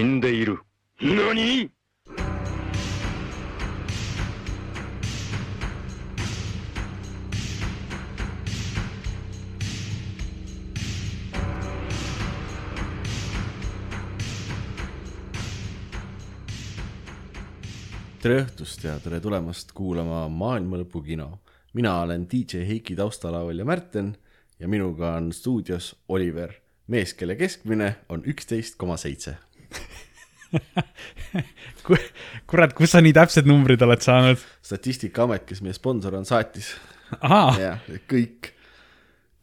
はもう死んでいる。何tere õhtust ja tere tulemast kuulama Maailma Lõpu kino. mina olen DJ Heiki taustalaulja Märten ja minuga on stuudios Oliver, mees, kelle keskmine on üksteist koma seitse. kurat, kust sa nii täpsed numbrid oled saanud? statistikaamet, kes meie sponsor on, saatis. jah, kõik,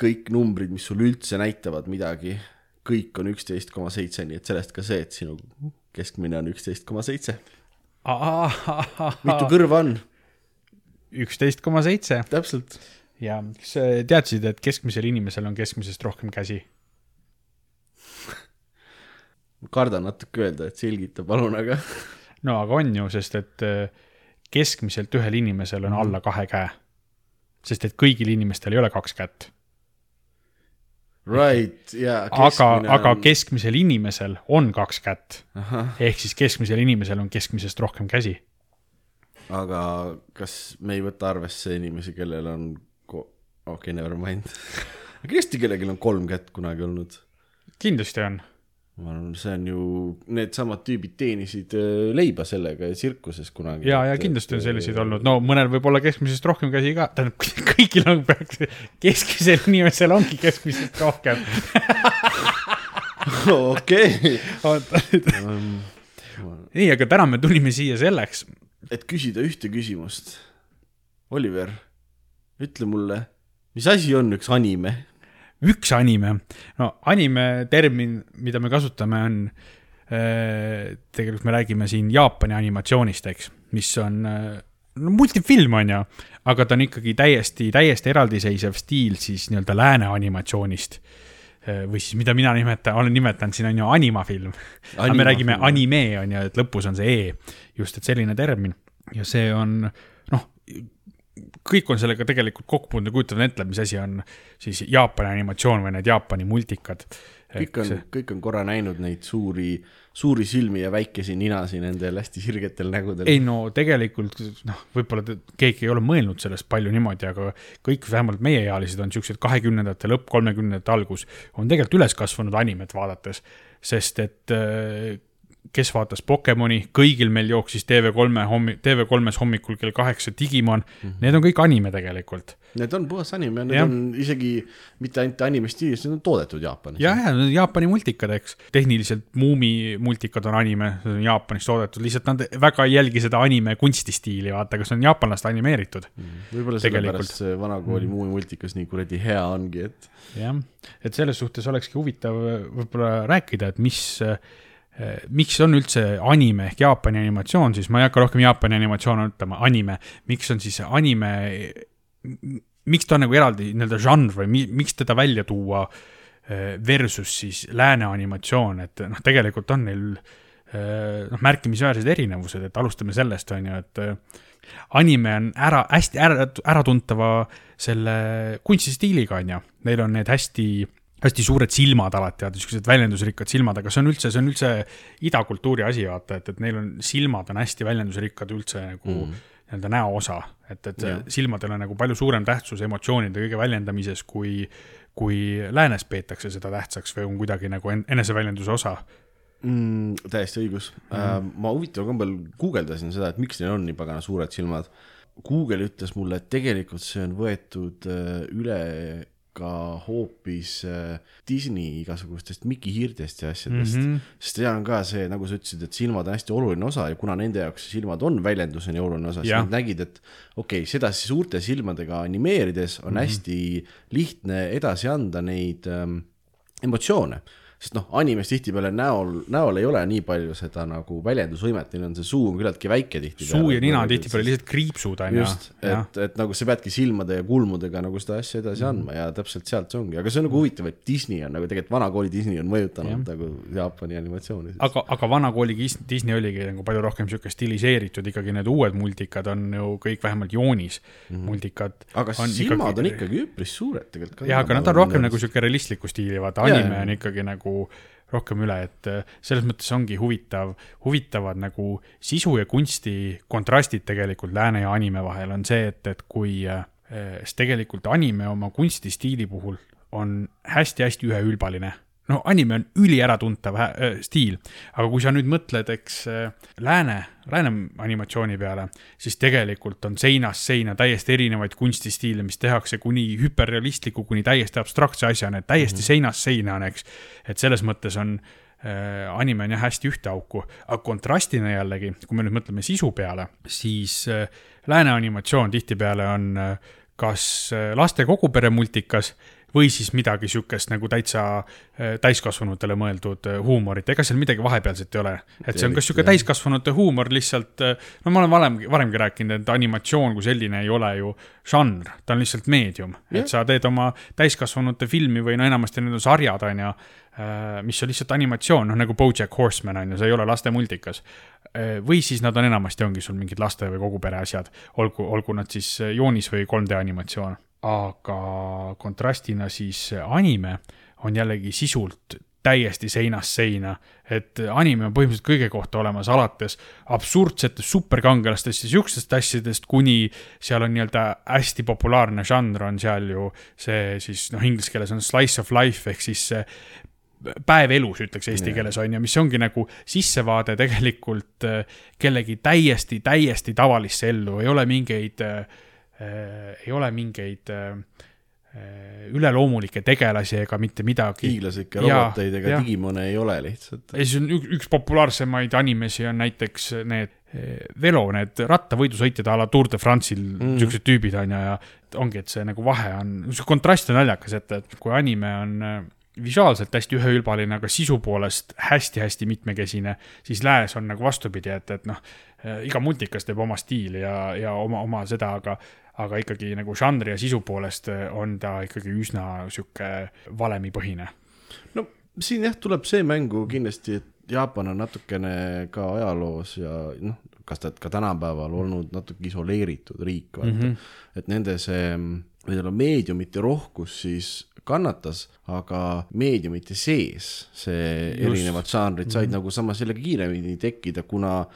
kõik numbrid, mis sul üldse näitavad midagi, kõik on üksteist koma seitse, nii et sellest ka see, et sinu keskmine on üksteist koma seitse. mitu kõrva on? üksteist koma seitse täpselt. ja kas teadsid, et keskmisel inimesel on keskmisest rohkem käsi? Kardan natuke öelda, et selgita palun, aga no aga on ju, sest et äh, keskmiselt ühel inimesel on alla kahe käe. sest et kõigil inimestel ei ole kaks kätt. right, jaa. aga, aga keskmisel inimesel on kaks kätt. ehk siis keskmisel inimesel on keskmisest rohkem käsi. aga kas me ei võta arvesse inimesi, kellel on ko-, okei okay,, never mind. aga kindlasti kellelgi on kolm kätt kunagi olnud kindlasti on. Ma arvan, see on ju, needsamad tüübid teenisid äh, leiba sellega tsirkuses kunagi. ja, ja kindlasti on selliseid olnud, no mõnel võib olla keskmisest rohkem käsi ka, tähendab kõigil on peaks, keskmisel inimesel ongi keskmisest rohkem. okei. nii, aga täna me tulime siia selleks, et küsida ühte küsimust. Oliver, ütle mulle, mis asi on üks anime? Üks anime, no anime termin, mida me kasutame, on äh, tegelikult me räägime siin Jaapani animatsioonist, eks, mis on äh, no multifilm on ju, aga ta on ikkagi täiesti, täiesti eraldiseisev stiil siis nii-öelda lääne animatsioonist. või siis, mida mina nimetan, olen nimetanud siin on ju animafilm. aga me räägime anime on ju, et lõpus on see E, just, et selline termin ja see on noh, kõik on sellega tegelikult kokku puutunud ja kujutavad ette, mis asi on siis Jaapani animatsioon või need Jaapani multikad. kõik on, kõik on korra näinud neid suuri, suuri silmi ja väikesi ninasid nendel hästi sirgetel nägudel. ei no tegelikult noh, võib-olla keegi ei ole mõelnud sellest palju niimoodi, aga kõik vähemalt meieealised on siuksed kahekümnendate lõpp, kolmekümnendate algus, on tegelikult üles kasvanud animet vaadates, sest et äh, kes vaatas Pokemoni, kõigil meil jooksis TV3 hommi-, TV3-s hommikul kell kaheksa Digimon mm, -hmm. need on kõik anime tegelikult. Need on puhas anime, need Jah. on isegi mitte ainult anime stiilis, need on toodetud Jaapanis. ja, ja need on Jaapani multikad, eks. tehniliselt Muumi multikad on anime, see on Jaapanis toodetud, lihtsalt nad väga ei jälgi seda anime kunstistiili, vaata, kas on jaapanlaste animeeritud. võib-olla Tegelikult. sellepärast see vanakooli mm. multikas nii kuradi hea ongi, et jah, et selles suhtes olekski huvitav võib-olla rääkida, et mis, miks on üldse anime ehk Jaapani animatsioon siis, ma ei hakka rohkem Jaapani animatsioone ütlema, anime, miks on siis anime, miks ta on nagu eraldi nii-öelda žanr või mi, miks teda välja tuua eh, versus siis lääne animatsioon, et noh, tegelikult on neil eh, noh, märkimisväärsed erinevused, et alustame sellest, on ju, et eh, anime on ära, hästi ära, äratuntava selle kunstistiiliga, on ju, neil on need hästi hästi suured silmad alati, vaata siuksed väljendusrikkad silmad, aga see on üldse, see on üldse idakultuuri asi, vaata, et, et neil on silmad on hästi väljendusrikkad üldse nagu mm. nii-öelda näoosa, et, et yeah. silmadel on nagu palju suurem tähtsus emotsioonide kõige väljendamises, kui, kui läänes peetakse seda tähtsaks või on kuidagi nagu en- eneseväljenduse osa. mm, täiesti õigus mm. Uh,. ma huvitaval kombel guugeldasin seda, et miks neil on nii pagana suured silmad. Google ütles mulle, et tegelikult see on võetud uh, üle ka hoopis uh, Disney igasugustest Mickey hiirtest ja asjadest mm. -hmm. sest seal on ka see, nagu sa ütlesid, et silmad on hästi oluline osa ja kuna nende jaoks silmad on väljenduseni oluline osa, siis nad nägid, et okei okay,, seda siis suurte silmadega animeerides on mm -hmm. hästi lihtne edasi anda neid ähm, emotsioone. Sest noh, animes tihtipeale näol, näol ei ole nii palju seda nagu väljendusvõimet, neil on see suu on küllaltki väike tihtipeale. suu ja nina on tihtipeale lihtsalt kriipsud, on ju. just, et, et nagu sa peadki silmade ja kulmudega nagu seda asja edasi Mhm. andma ja täpselt sealt see ongi, aga see on nagu huvitav, et Disney on nagu tegelikult vanakooli Disney on mõjutanud Jah. nagu Jaapani animatsiooni. aga, aga vanakooli Dis- Disney oligi nagu palju rohkem sihuke stiliseeritud, ikkagi need uued multikad on ju kõik vähemalt joonis mm -hmm. multikad. Aga silmad on ikkagi üpris suured tegelikult. jah, aga nad on rohkem nagu sihuke realistliku stiili, vaata anime jaa. on ikkagi nagu rohkem üle, et äh, selles mõttes ongi huvitav, huvitavad nagu sisu ja kunsti kontrastid tegelikult lääne ja anime vahel on see, et, et kui äh, siis tegelikult anime oma kunstistiili puhul on hästi-hästi üheülbaline no anime on üliäratuntav äh, stiil, aga kui sa nüüd mõtled, eks äh, lääne, lääne animatsiooni peale, siis tegelikult on seinast seina täiesti erinevaid kunstistiile, mis tehakse kuni hüperrealistliku, kuni täiesti abstraktse asjani, et täiesti mm -hmm. seinast seina on, eks. et selles mõttes on äh, anime on jah hästi ühte auku, aga kontrastina jällegi, kui me nüüd mõtleme sisu peale, siis äh, lääne animatsioon tihtipeale on äh, kas äh, laste kogupere multikas või siis midagi sihukest nagu täitsa äh, täiskasvanutele mõeldud äh, huumorit, ega seal midagi vahepealset ei ole. et see on kas sihuke täiskasvanute huumor lihtsalt, no ma olen varem, varemgi rääkinud, et animatsioon kui selline ei ole ju žanr, ta on lihtsalt meedium, et sa teed oma täiskasvanute filmi või no enamasti need on sarjad, on ju, mis on lihtsalt animatsioon, noh nagu BoJack Horseman on ju, see ei ole laste multikas. või siis nad on enamasti ongi sul mingid laste või kogu pere asjad, olgu, olgu nad siis joonis või 3D animatsioon aga kontrastina siis anime on jällegi sisult täiesti seinast seina, et anime on põhimõtteliselt kõige kohta olemas, alates absurdsetest superkangelastest ja siukestest asjadest, kuni seal on nii-öelda hästi populaarne žanr on seal ju see siis noh, inglise keeles on slice of life ehk siis päev elus, ütleks eesti keeles on ju, mis ongi nagu sissevaade tegelikult äh, kellegi täiesti, täiesti tavalisse ellu, ei ole mingeid äh, ei ole mingeid äh, äh, üleloomulikke tegelasi ega mitte midagi. hiiglaslikke roboteid ega jah. digimone ei ole lihtsalt. ja siis on üks, üks populaarsemaid animesi on näiteks need eh, Velo, need rattavõidusõitjad a la Tour de France'il mm., siuksed tüübid on ju, ja ongi, et see nagu vahe on, see kontrast on naljakas, et, et kui anime on eh, visuaalselt hästi üheülbaline, aga sisu poolest hästi-hästi mitmekesine, siis lääs on nagu vastupidi, et, et noh, iga multikas teeb oma stiili ja, ja oma, oma seda, aga aga ikkagi nagu žanri ja sisu poolest eh, on ta ikkagi üsna sihuke valemipõhine no siin jah, tuleb see mängu kindlasti, et Jaapan on natukene ka ajaloos ja noh, kas ta ka tänapäeval olnud natuke isoleeritud riik, vaata mm. -hmm. et nende see, ütleme meediumite rohkus siis kannatas, aga meediumite sees see Just. Just. erinevad žanrid said mm -hmm. nagu samas jällegi kiiremini tekkida, kuna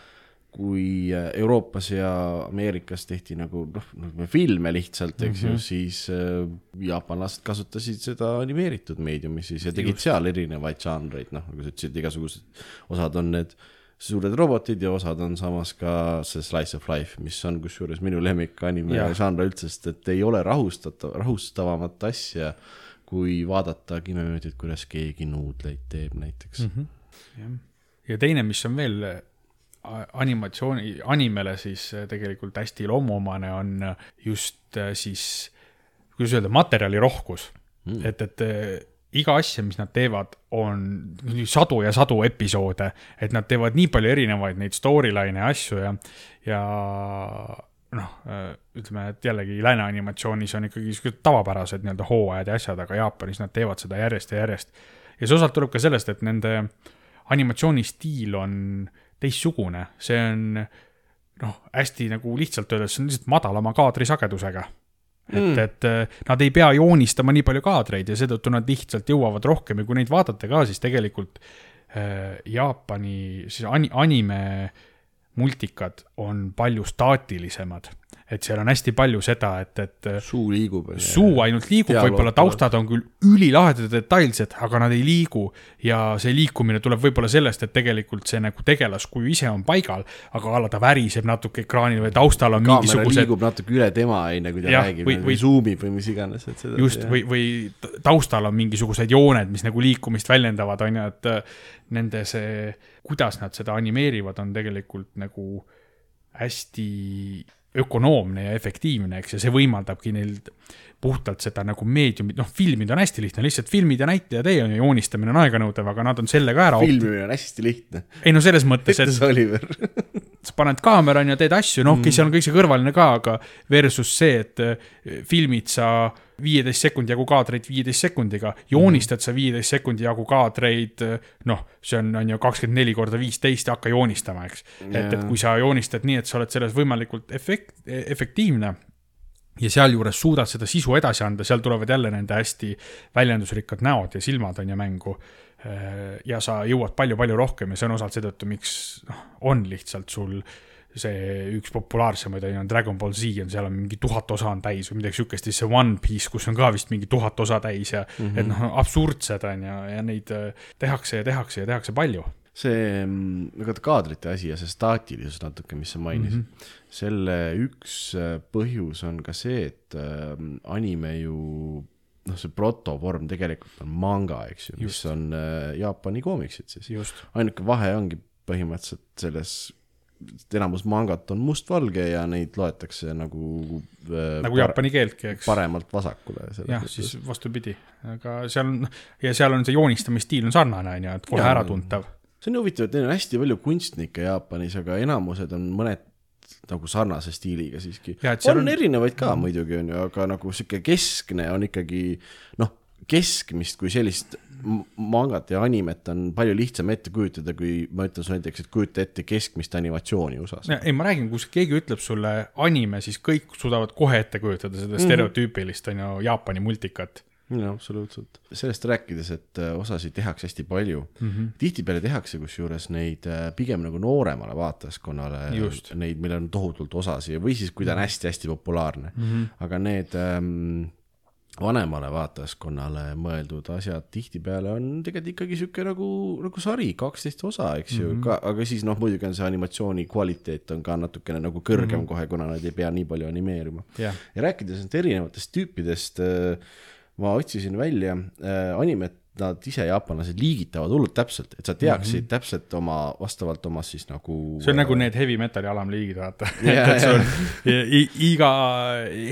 kui Euroopas ja Ameerikas tehti nagu noh, filme lihtsalt, eks mm -hmm. ju, siis äh, jaapanlased kasutasid seda animeeritud meediumi siis ja tegid Just. seal erinevaid žanreid, noh, nagu sa ütlesid, igasugused, osad on need suured robotid ja osad on samas ka see slice of life, mis on kusjuures minu lemmik anime žanr üldse, sest et ei ole rahustatav, rahustavamat asja, kui vaadata minutit, kuidas keegi nuudleid teeb näiteks mm. -hmm. jah, ja teine, mis on veel äh, animatsiooni, animele siis äh, tegelikult hästi loomuomane, on äh, just äh, siis, kuidas öelda, materjali rohkus mm.. et, et äh, iga asja, mis nad teevad, on sadu ja sadu episoode, et nad teevad nii palju erinevaid neid storyline'e ja asju ja, ja noh, ütleme, et jällegi lääne animatsioonis on ikkagi siuksed tavapärased nii-öelda hooajad ja asjad, aga Jaapanis nad teevad seda järjest ja järjest. ja see osalt tuleb ka sellest, et nende animatsioonistiil on teistsugune, see on noh, hästi nagu lihtsalt öeldes, see on lihtsalt madalama kaadrisagedusega. et mm., et eh, nad ei pea joonistama nii palju kaadreid ja seetõttu nad lihtsalt jõuavad rohkem ja kui neid vaadata ka, siis tegelikult äh, Jaapani siis ani-, anime multikad on palju staatilisemad. Et seal on hästi palju seda, et, et suu liigub. suu ainult liigub, võib-olla taustad on küll ülilahedad ja detailsed, aga nad ei liigu ja see liikumine tuleb võib-olla sellest, et tegelikult see nagu tegelaskuju ise on paigal, aga a la ta väriseb natuke ekraanil või taustal on kaamera mingisugused liigub natuke üle tema, onju, kui ta Jah, räägib või- või, või suumib või mis iganes, et seda. just või, või taustal on mingisugused jooned, mis nagu liikumist väljendavad, on ju, et äh, nende see, kuidas nad seda animeerivad, on tegelikult nagu hästi ökonoomne ja efektiivne, eks, ja see võimaldabki neil puhtalt seda nagu meediumit, noh, filmida on hästi lihtne, lihtsalt filmid ja näitleja tee on ju, joonistamine on aeganõudev, aga nad on selle ka ära filmimine on hästi lihtne. ei no selles mõttes, et ütles Oliver. sa paned kaamera on ju, teed asju, noh, okei okay,, seal on kõik see kõrvaline ka, aga versus see, et eh, filmid sa viieteist sekundi jagu kaadreid viieteist sekundiga, joonistad sa viieteist sekundi jagu kaadreid, noh, see on, on ju kakskümmend neli korda viisteist hakka joonistama, eks. et, et kui sa joonistad nii, et sa oled selles võimalikult efekt-, efektiivne, ja sealjuures suudad seda sisu edasi anda, seal tulevad jälle nende hästi väljendusrikkad näod ja silmad on ju mängu. ja sa jõuad palju-palju rohkem ja see on osalt seetõttu, miks noh, on lihtsalt sul see üks populaarsemaid on Dragon Ball Z on, seal on mingi tuhat osa on täis või midagi siukest, siis see One Piece, kus on ka vist mingi tuhat osa täis ja mm -hmm. et noh, absurdsed on ju, ja neid äh, tehakse ja tehakse ja tehakse palju. see mm, vaata kaadrite asi ja see staatilisus natuke, mis sa mainisid mm, -hmm. selle üks äh, põhjus on ka see, et äh, anime ju noh, see protovorm tegelikult on manga, eks ju, mis on äh, Jaapani koomiksid siis. just, ainuke vahe ongi põhimõtteliselt selles, enamus mangat on mustvalge ja neid loetakse nagu äh, nagu jaapani keeltki, eks. paremalt vasakule. jah, siis vastupidi, aga seal on, ja seal on see joonistamisstiil on sarnane, on ju, et kohe äratuntav. see on huvitav, et neil on hästi palju kunstnikke Jaapanis, aga enamused on mõned nagu sarnase stiiliga siiski. On- on erinevaid ka muidugi on ju, aga nagu sihuke keskne on ikkagi noh, keskmist kui sellist mangat ja animet on palju lihtsam ette kujutada, kui ma ütlen sulle näiteks, et kujuta ette keskmist animatsiooni USA-s. ei, ma räägin, kui keegi ütleb sulle anime, siis kõik suudavad kohe ette kujutada seda stereotüüpilist, on ju, Jaapani multikat. jaa, absoluutselt. sellest rääkides, et äh, osasid tehakse hästi palju mm Mhm. -hmm., tihtipeale tehakse kusjuures neid äh, pigem nagu nooremale vaatajaskonnale neid, millel on tohutult osasid või siis, kui ta on hästi-hästi populaarne mm. -hmm. aga need ähm, vanemale vaatajaskonnale mõeldud asjad tihtipeale on tegelikult ikkagi sihuke nagu, nagu sari, kaksteist osa, eks ju mm, -hmm. ka, aga siis noh, muidugi on see animatsiooni kvaliteet on ka natukene nagu kõrgem mm -hmm. kohe, kuna nad ei pea nii palju animeerima jah, ja rääkides nüüd erinevatest tüüpidest, ma otsisin välja äh, animet, nad ise, jaapanlased liigitavad hullult täpselt, et sa teaksid mm -hmm. täpselt oma, vastavalt oma siis nagu. see on nagu need heavy metal'i alamliigid, vaata. Jaa, et sul iga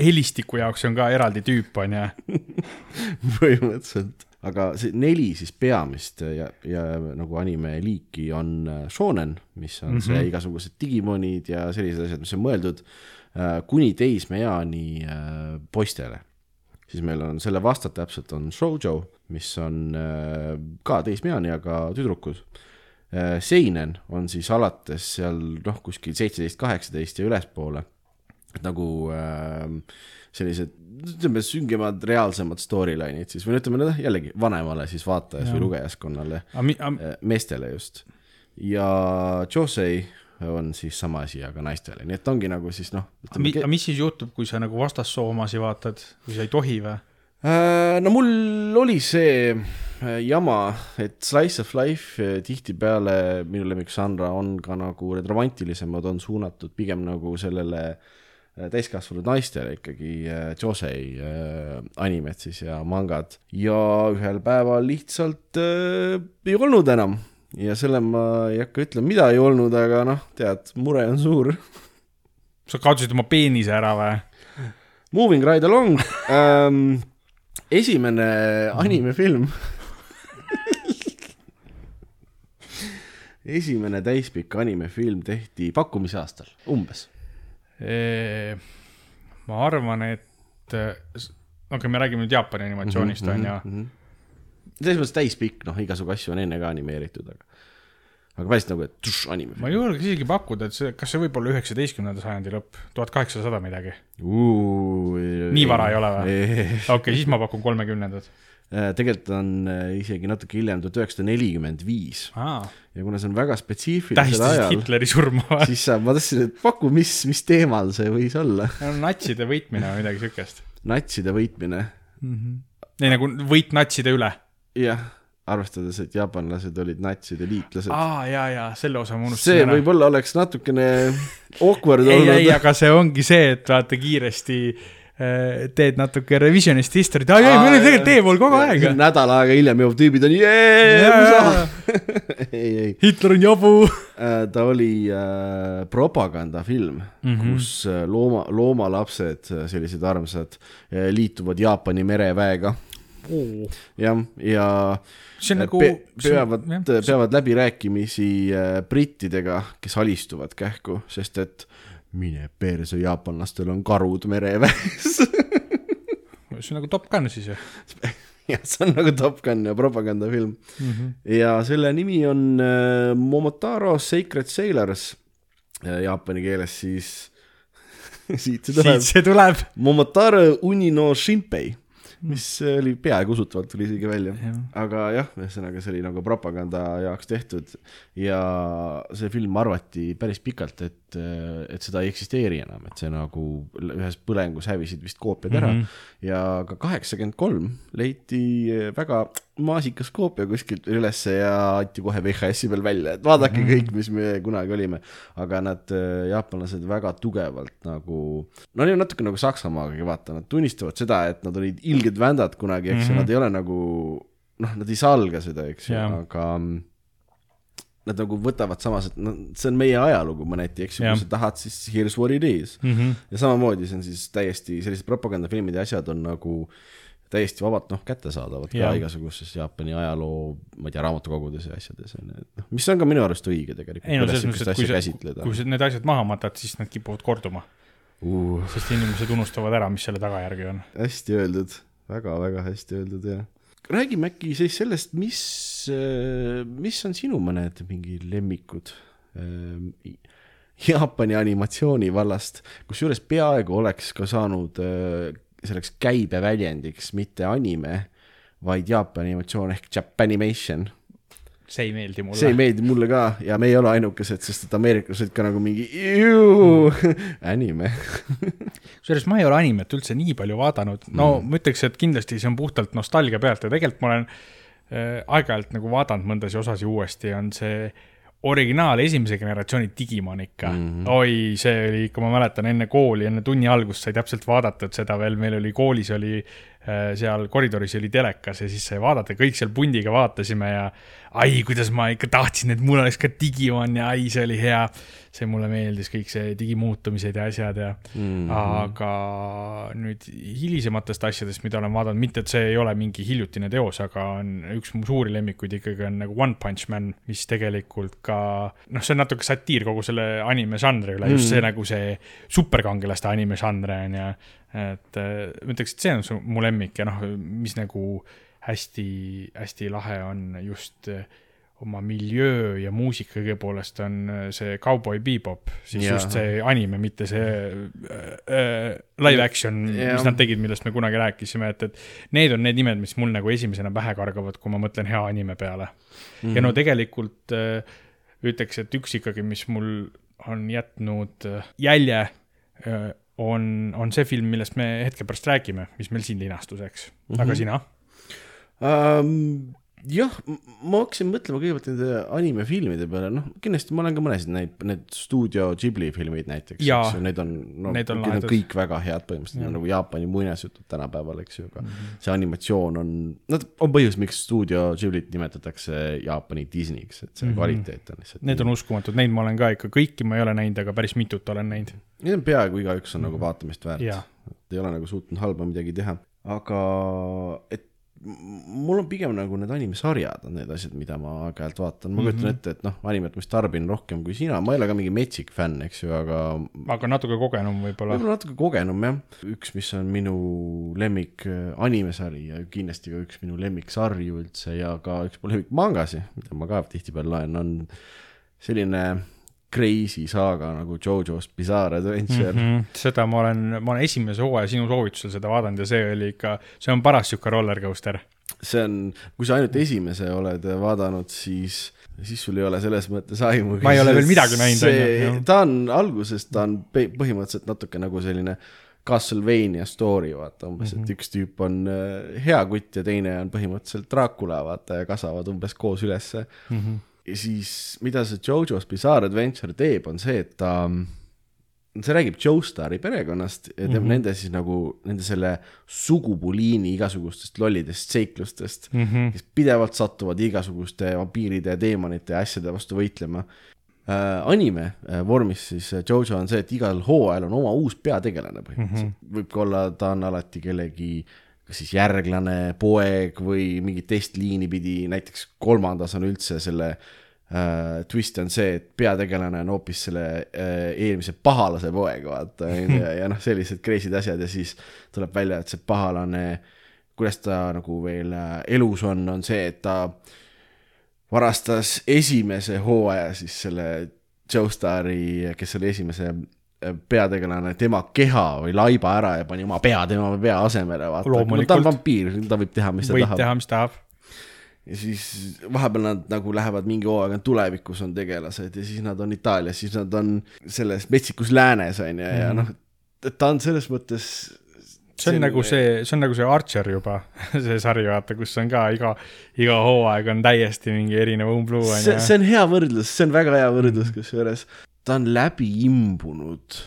helistiku jaoks on ka eraldi tüüp, on ju. põhimõtteliselt, aga see neli siis peamist ja, ja nagu anime liiki on äh, shonen, mis on mm -hmm. see igasugused digimonid ja sellised asjad, mis on mõeldud äh, kuni teismeeani äh, poistele. siis meil on selle vastab täpselt on shoujo, mis on äh, ka teismeeani, aga tüdrukud äh,. Seinen on siis alates seal noh, kuskil seitseteist, kaheksateist ja ülespoole. nagu äh, sellised, ütleme süngemad, reaalsemad storyline'id siis või no ütleme noh, jällegi vanemale siis vaatajas Jah. või lugejaskonnale, aga meestele just. ja Josei on siis sama asi, aga naistele, nii et ongi nagu siis noh. aga mis siis juhtub, kui sa nagu vastassoomasid vaatad, kui sa ei tohi või? Äh, no mul oli see äh, jama, et slice of life äh, tihtipeale minu lemmikžanr on ka nagu need romantilisemad on suunatud pigem nagu sellele täiskasvanud naistele ikkagi Josei äh, animed siis ja mangad. Ja ühel päeval lihtsalt äh, ei olnud enam. Ja selle ma ei hakka ütlema, mida ei olnud, aga noh, tead, mure on suur. Sa kaotasid oma peenise ära või? Moving right along. Ähm,, esimene animefilm. esimene täispikk animefilm tehti pakkumise aastal, umbes. ma arvan, et okei okay,, me räägime nüüd Jaapani animatsioonist, on ju. -hmm. selles mõttes täispikk, noh, igasugu asju on enne ka animeeritud, aga, aga päris nagu, et tuš, ma animefilm. julgeks isegi pakkuda, et see, kas see võib olla üheksateistkümnenda sajandi lõpp, tuhat kaheksasada midagi. nii vara ei ole või? okei siis ma pakun kolmekümnendat. tegelikult on äh, isegi natuke hiljem, tuhat üheksasada nelikümmend viis ja kuna see on väga spetsiifilisel tähistasid ajal, Hitleri surma või? siis sa, ma tahtsin, et paku, mis, mis teemal see võis olla. natside võitmine või midagi siukest. natside võitmine, ei nagu võit natside üle. jah, arvestades, et jaapanlased olid natside liitlased. aa, ja, ja selle osa ma see unustasin ära. võib-olla oleks natukene awkward ei, ei, olnud. aga see ongi see, et vaata kiiresti äh, teed natuke revisionist history't, aa ei, me olime tegelikult tee pool kogu aeg. nädal aega hiljem jõuab tüübid on jee, ei, ei, Hitler on jabu. ta oli äh, propagandafilm mm. -hmm. kus äh, looma, loomalapsed, sellised armsad, liituvad Jaapani mereväega. jah, ja see on nagu pe-, peavad, jah, peavad läbirääkimisi äh, brittidega, kes alistuvad kähku, sest et mine perse, jaapanlastel on karud mereväes. see on nagu Top Gun siis ju jah, see on nagu Top Gun ja propagandafilm mm. -hmm. ja selle nimi on äh, Momotaro Sacred Sailors äh, jaapani keeles siis siit see tuleb siit, see tuleb. Momotaro Unino Shinpei, mis oli peaaegu usutavalt tuli isegi välja. aga jah, ühesõnaga see oli nagu propaganda jaoks tehtud ja see film arvati päris pikalt, et, et seda ei eksisteeri enam, et see nagu ühes põlengus hävisid vist koopiad ära mm. -hmm. ja ka kaheksakümmend kolm leiti väga maasikas koopia kuskilt ülesse ja anti kohe VHS-i peal välja, et vaadake mm -hmm. kõik, mis me kunagi olime. aga nad, jaapanlased väga tugevalt nagu, no neil on natuke nagu Saksamaagagi, vaata, nad tunnistavad seda, et nad olid ilged vändad kunagi, eks ju mm, -hmm. nad ei ole nagu noh, nad ei salga seda, eks ju Jah., aga mm, nad nagu võtavad samas, et noh, see on meie ajalugu mõneti, eks ju, Jah. kui sa tahad, siis here's what it is. Mhm. ja samamoodi see on siis täiesti, sellised propagandafilmid ja asjad on nagu täiesti vabalt noh, kättesaadavad ka Jah. igasugustes Jaapani ajaloo, ma ei tea, raamatukogudes ja asjades on ju, et noh, mis on ka minu arust õige tegelikult, ei no selles mõttes, et kui sa, kui sa need asjad maha matad, siis nad kipuvad korduma, uh,. sest inimesed unustavad ära, mis selle tagajärgi on. hästi öeldud väga-väga hästi öeldud jah. räägime äkki siis sellest, mis, mis on sinu mõned mingi lemmikud ähm, Jaapani animatsiooni vallast, kusjuures peaaegu oleks ka saanud äh, selleks käibeväljendiks mitte anime, vaid Jaapani animatsioon ehk Japanimation. See ei meeldi see ei mulle. meeldi mulle ka ja me ei ole ainukesed, sest et ameeriklased ka nagu mingi juu, anime. kusjuures ma ei ole animet üldse nii palju vaadanud, no Mm. ma ütleks, et kindlasti see on puhtalt nostalgia pealt ja tegelikult ma olen äh, aeg-ajalt nagu vaadanud mõndasi osasid uuesti, on see originaal esimese generatsiooni Digimon ikka mm. -hmm. oi, see oli ikka, ma mäletan enne kooli, enne tunni algust sai täpselt vaadatud seda veel, meil oli koolis oli äh, seal koridoris oli telekas ja siis sai vaadata, kõik seal pundiga vaatasime ja ai, kuidas ma ikka tahtsin, et mul oleks ka Digimon ja ai, see oli hea. see mulle meeldis, kõik see digimuutumised ja asjad ja mm, Mhm. -hmm. aga nüüd hilisematest asjadest, mida olen vaadanud, mitte et see ei ole mingi hiljutine teos, aga on üks mu suuri lemmikuid ikkagi on nagu One Punch Man, mis tegelikult ka noh, see on natuke satiir kogu selle anime žanri üle mm, -hmm. just see nagu see superkangelaste anime žanr on ju. et äh, ma ütleks, et see on su, mu lemmik ja noh, mis nagu hästi-hästi lahe on just äh, oma miljöö ja muusika kõige poolest on äh, see Cowboy Bebop, siis ja. just see anime, mitte see äh, live action, Jah. mis nad tegid, millest me kunagi rääkisime, et, et need on need nimed, mis mul nagu esimesena pähe kargavad, kui ma mõtlen hea anime peale mm. -hmm. ja no tegelikult äh, ütleks, et üks ikkagi, mis mul on jätnud äh, jälje äh,, on, on see film, millest me hetke pärast räägime, mis meil siin linastus, eks mm, -hmm. aga sina? um,. jah, ma hakkasin mõtlema kõigepealt nende animefilmide peale, noh, kindlasti ma olen ka mõnesid neid, need stuudio Ghibli filmid näiteks, eks ju, need on, no Need on need on kõik väga head põhimõtteliselt, nagu Jaapani muinasjutud tänapäeval, eks ju, aga mm -hmm. see animatsioon on, no on põhjus, miks stuudio Ghiblit nimetatakse Jaapani Disney'ks, et see mm -hmm. kvaliteet on lihtsalt Need on uskumatud, neid ma olen ka ikka, kõiki ma ei ole näinud, aga päris mitut olen näinud. Need on peaaegu igaüks on nagu vaatamist väärt Jaa.. ei ole nagu suutnud halba midagi teha, aga et mul on pigem nagu need animesarjad on need asjad, mida ma aeg-ajalt vaatan, ma kujutan ette, et noh, animet ma vist tarbin rohkem kui sina, ma ei ole ka mingi metsik fänn, eks ju, aga aga natuke kogenum võib-olla. võib-olla natuke kogenum jah. üks, mis on minu lemmik äh, animesari ja kindlasti ka üks minu lemmiksarju üldse ja ka üks mu lemmikmangasid, mida ma ka tihtipeale loen, on selline crazy saaga nagu JoJo's Bizarre Adventure mm. -hmm. Mm -hmm. seda ma olen, ma olen esimese hooaja sinu soovitusel seda vaadanud ja see oli ikka, see on paras sihuke roller coaster. see on, kui sa ainult esimese oled vaadanud, siis, siis sul ei ole selles mõttes aimu. Ma ei ole veel midagi näinud, on ju, ta on alguses, ta on põhimõtteliselt natuke nagu selline Castlevania story, vaata umbes mm, -hmm. et üks tüüp on äh, hea kutt ja teine on põhimõtteliselt Dracula, vaata ja kasvavad umbes koos ülesse mm. -hmm. Ja siis, mida see JoJo's Bizarre Adventure teeb, on see, et ta see räägib Joestari perekonnast ja teeb mm -hmm. nende siis nagu, nende selle sugupuliini igasugustest lollidest seiklustest mm, -hmm. kes pidevalt satuvad igasuguste vampiiride ja teemonite ja asjade vastu võitlema äh,. anime äh, vormis siis äh, Jojo on see, et igal hooajal on oma uus peategelane põhimõtteliselt mm -hmm., võib ka olla, ta on alati kellegi kas siis järglane, poeg või mingit teist liini pidi, näiteks kolmandas on üldse selle äh, twist on see, et peategelane on hoopis selle äh, eelmise pahalase poeg, vaata, ja, ja noh, sellised crazy'd asjad ja siis tuleb välja, et see pahalane, kuidas ta nagu veel äh, elus on, on see, et ta varastas esimese hooaja siis selle Joestari, kes oli esimese peategelane tema keha või laiba ära ja pani oma pea tema pea asemele, vaata. ta on vampiir, ta võib teha, mis ta võib tahab. teha, mis tahab. ja siis vahepeal nad nagu lähevad mingi hooaega tulevikus on tegelased ja siis nad on Itaalias, siis nad on selles metsikus läänes on ju, ja noh, ta on selles mõttes. see on nagu see, see on nagu see Archer juba, see sari, vaata, kus on ka iga, iga hooaeg on täiesti mingi erinev umbluu on see, ju. see on hea võrdlus, see on väga hea võrdlus, kusjuures ta on läbi imbunud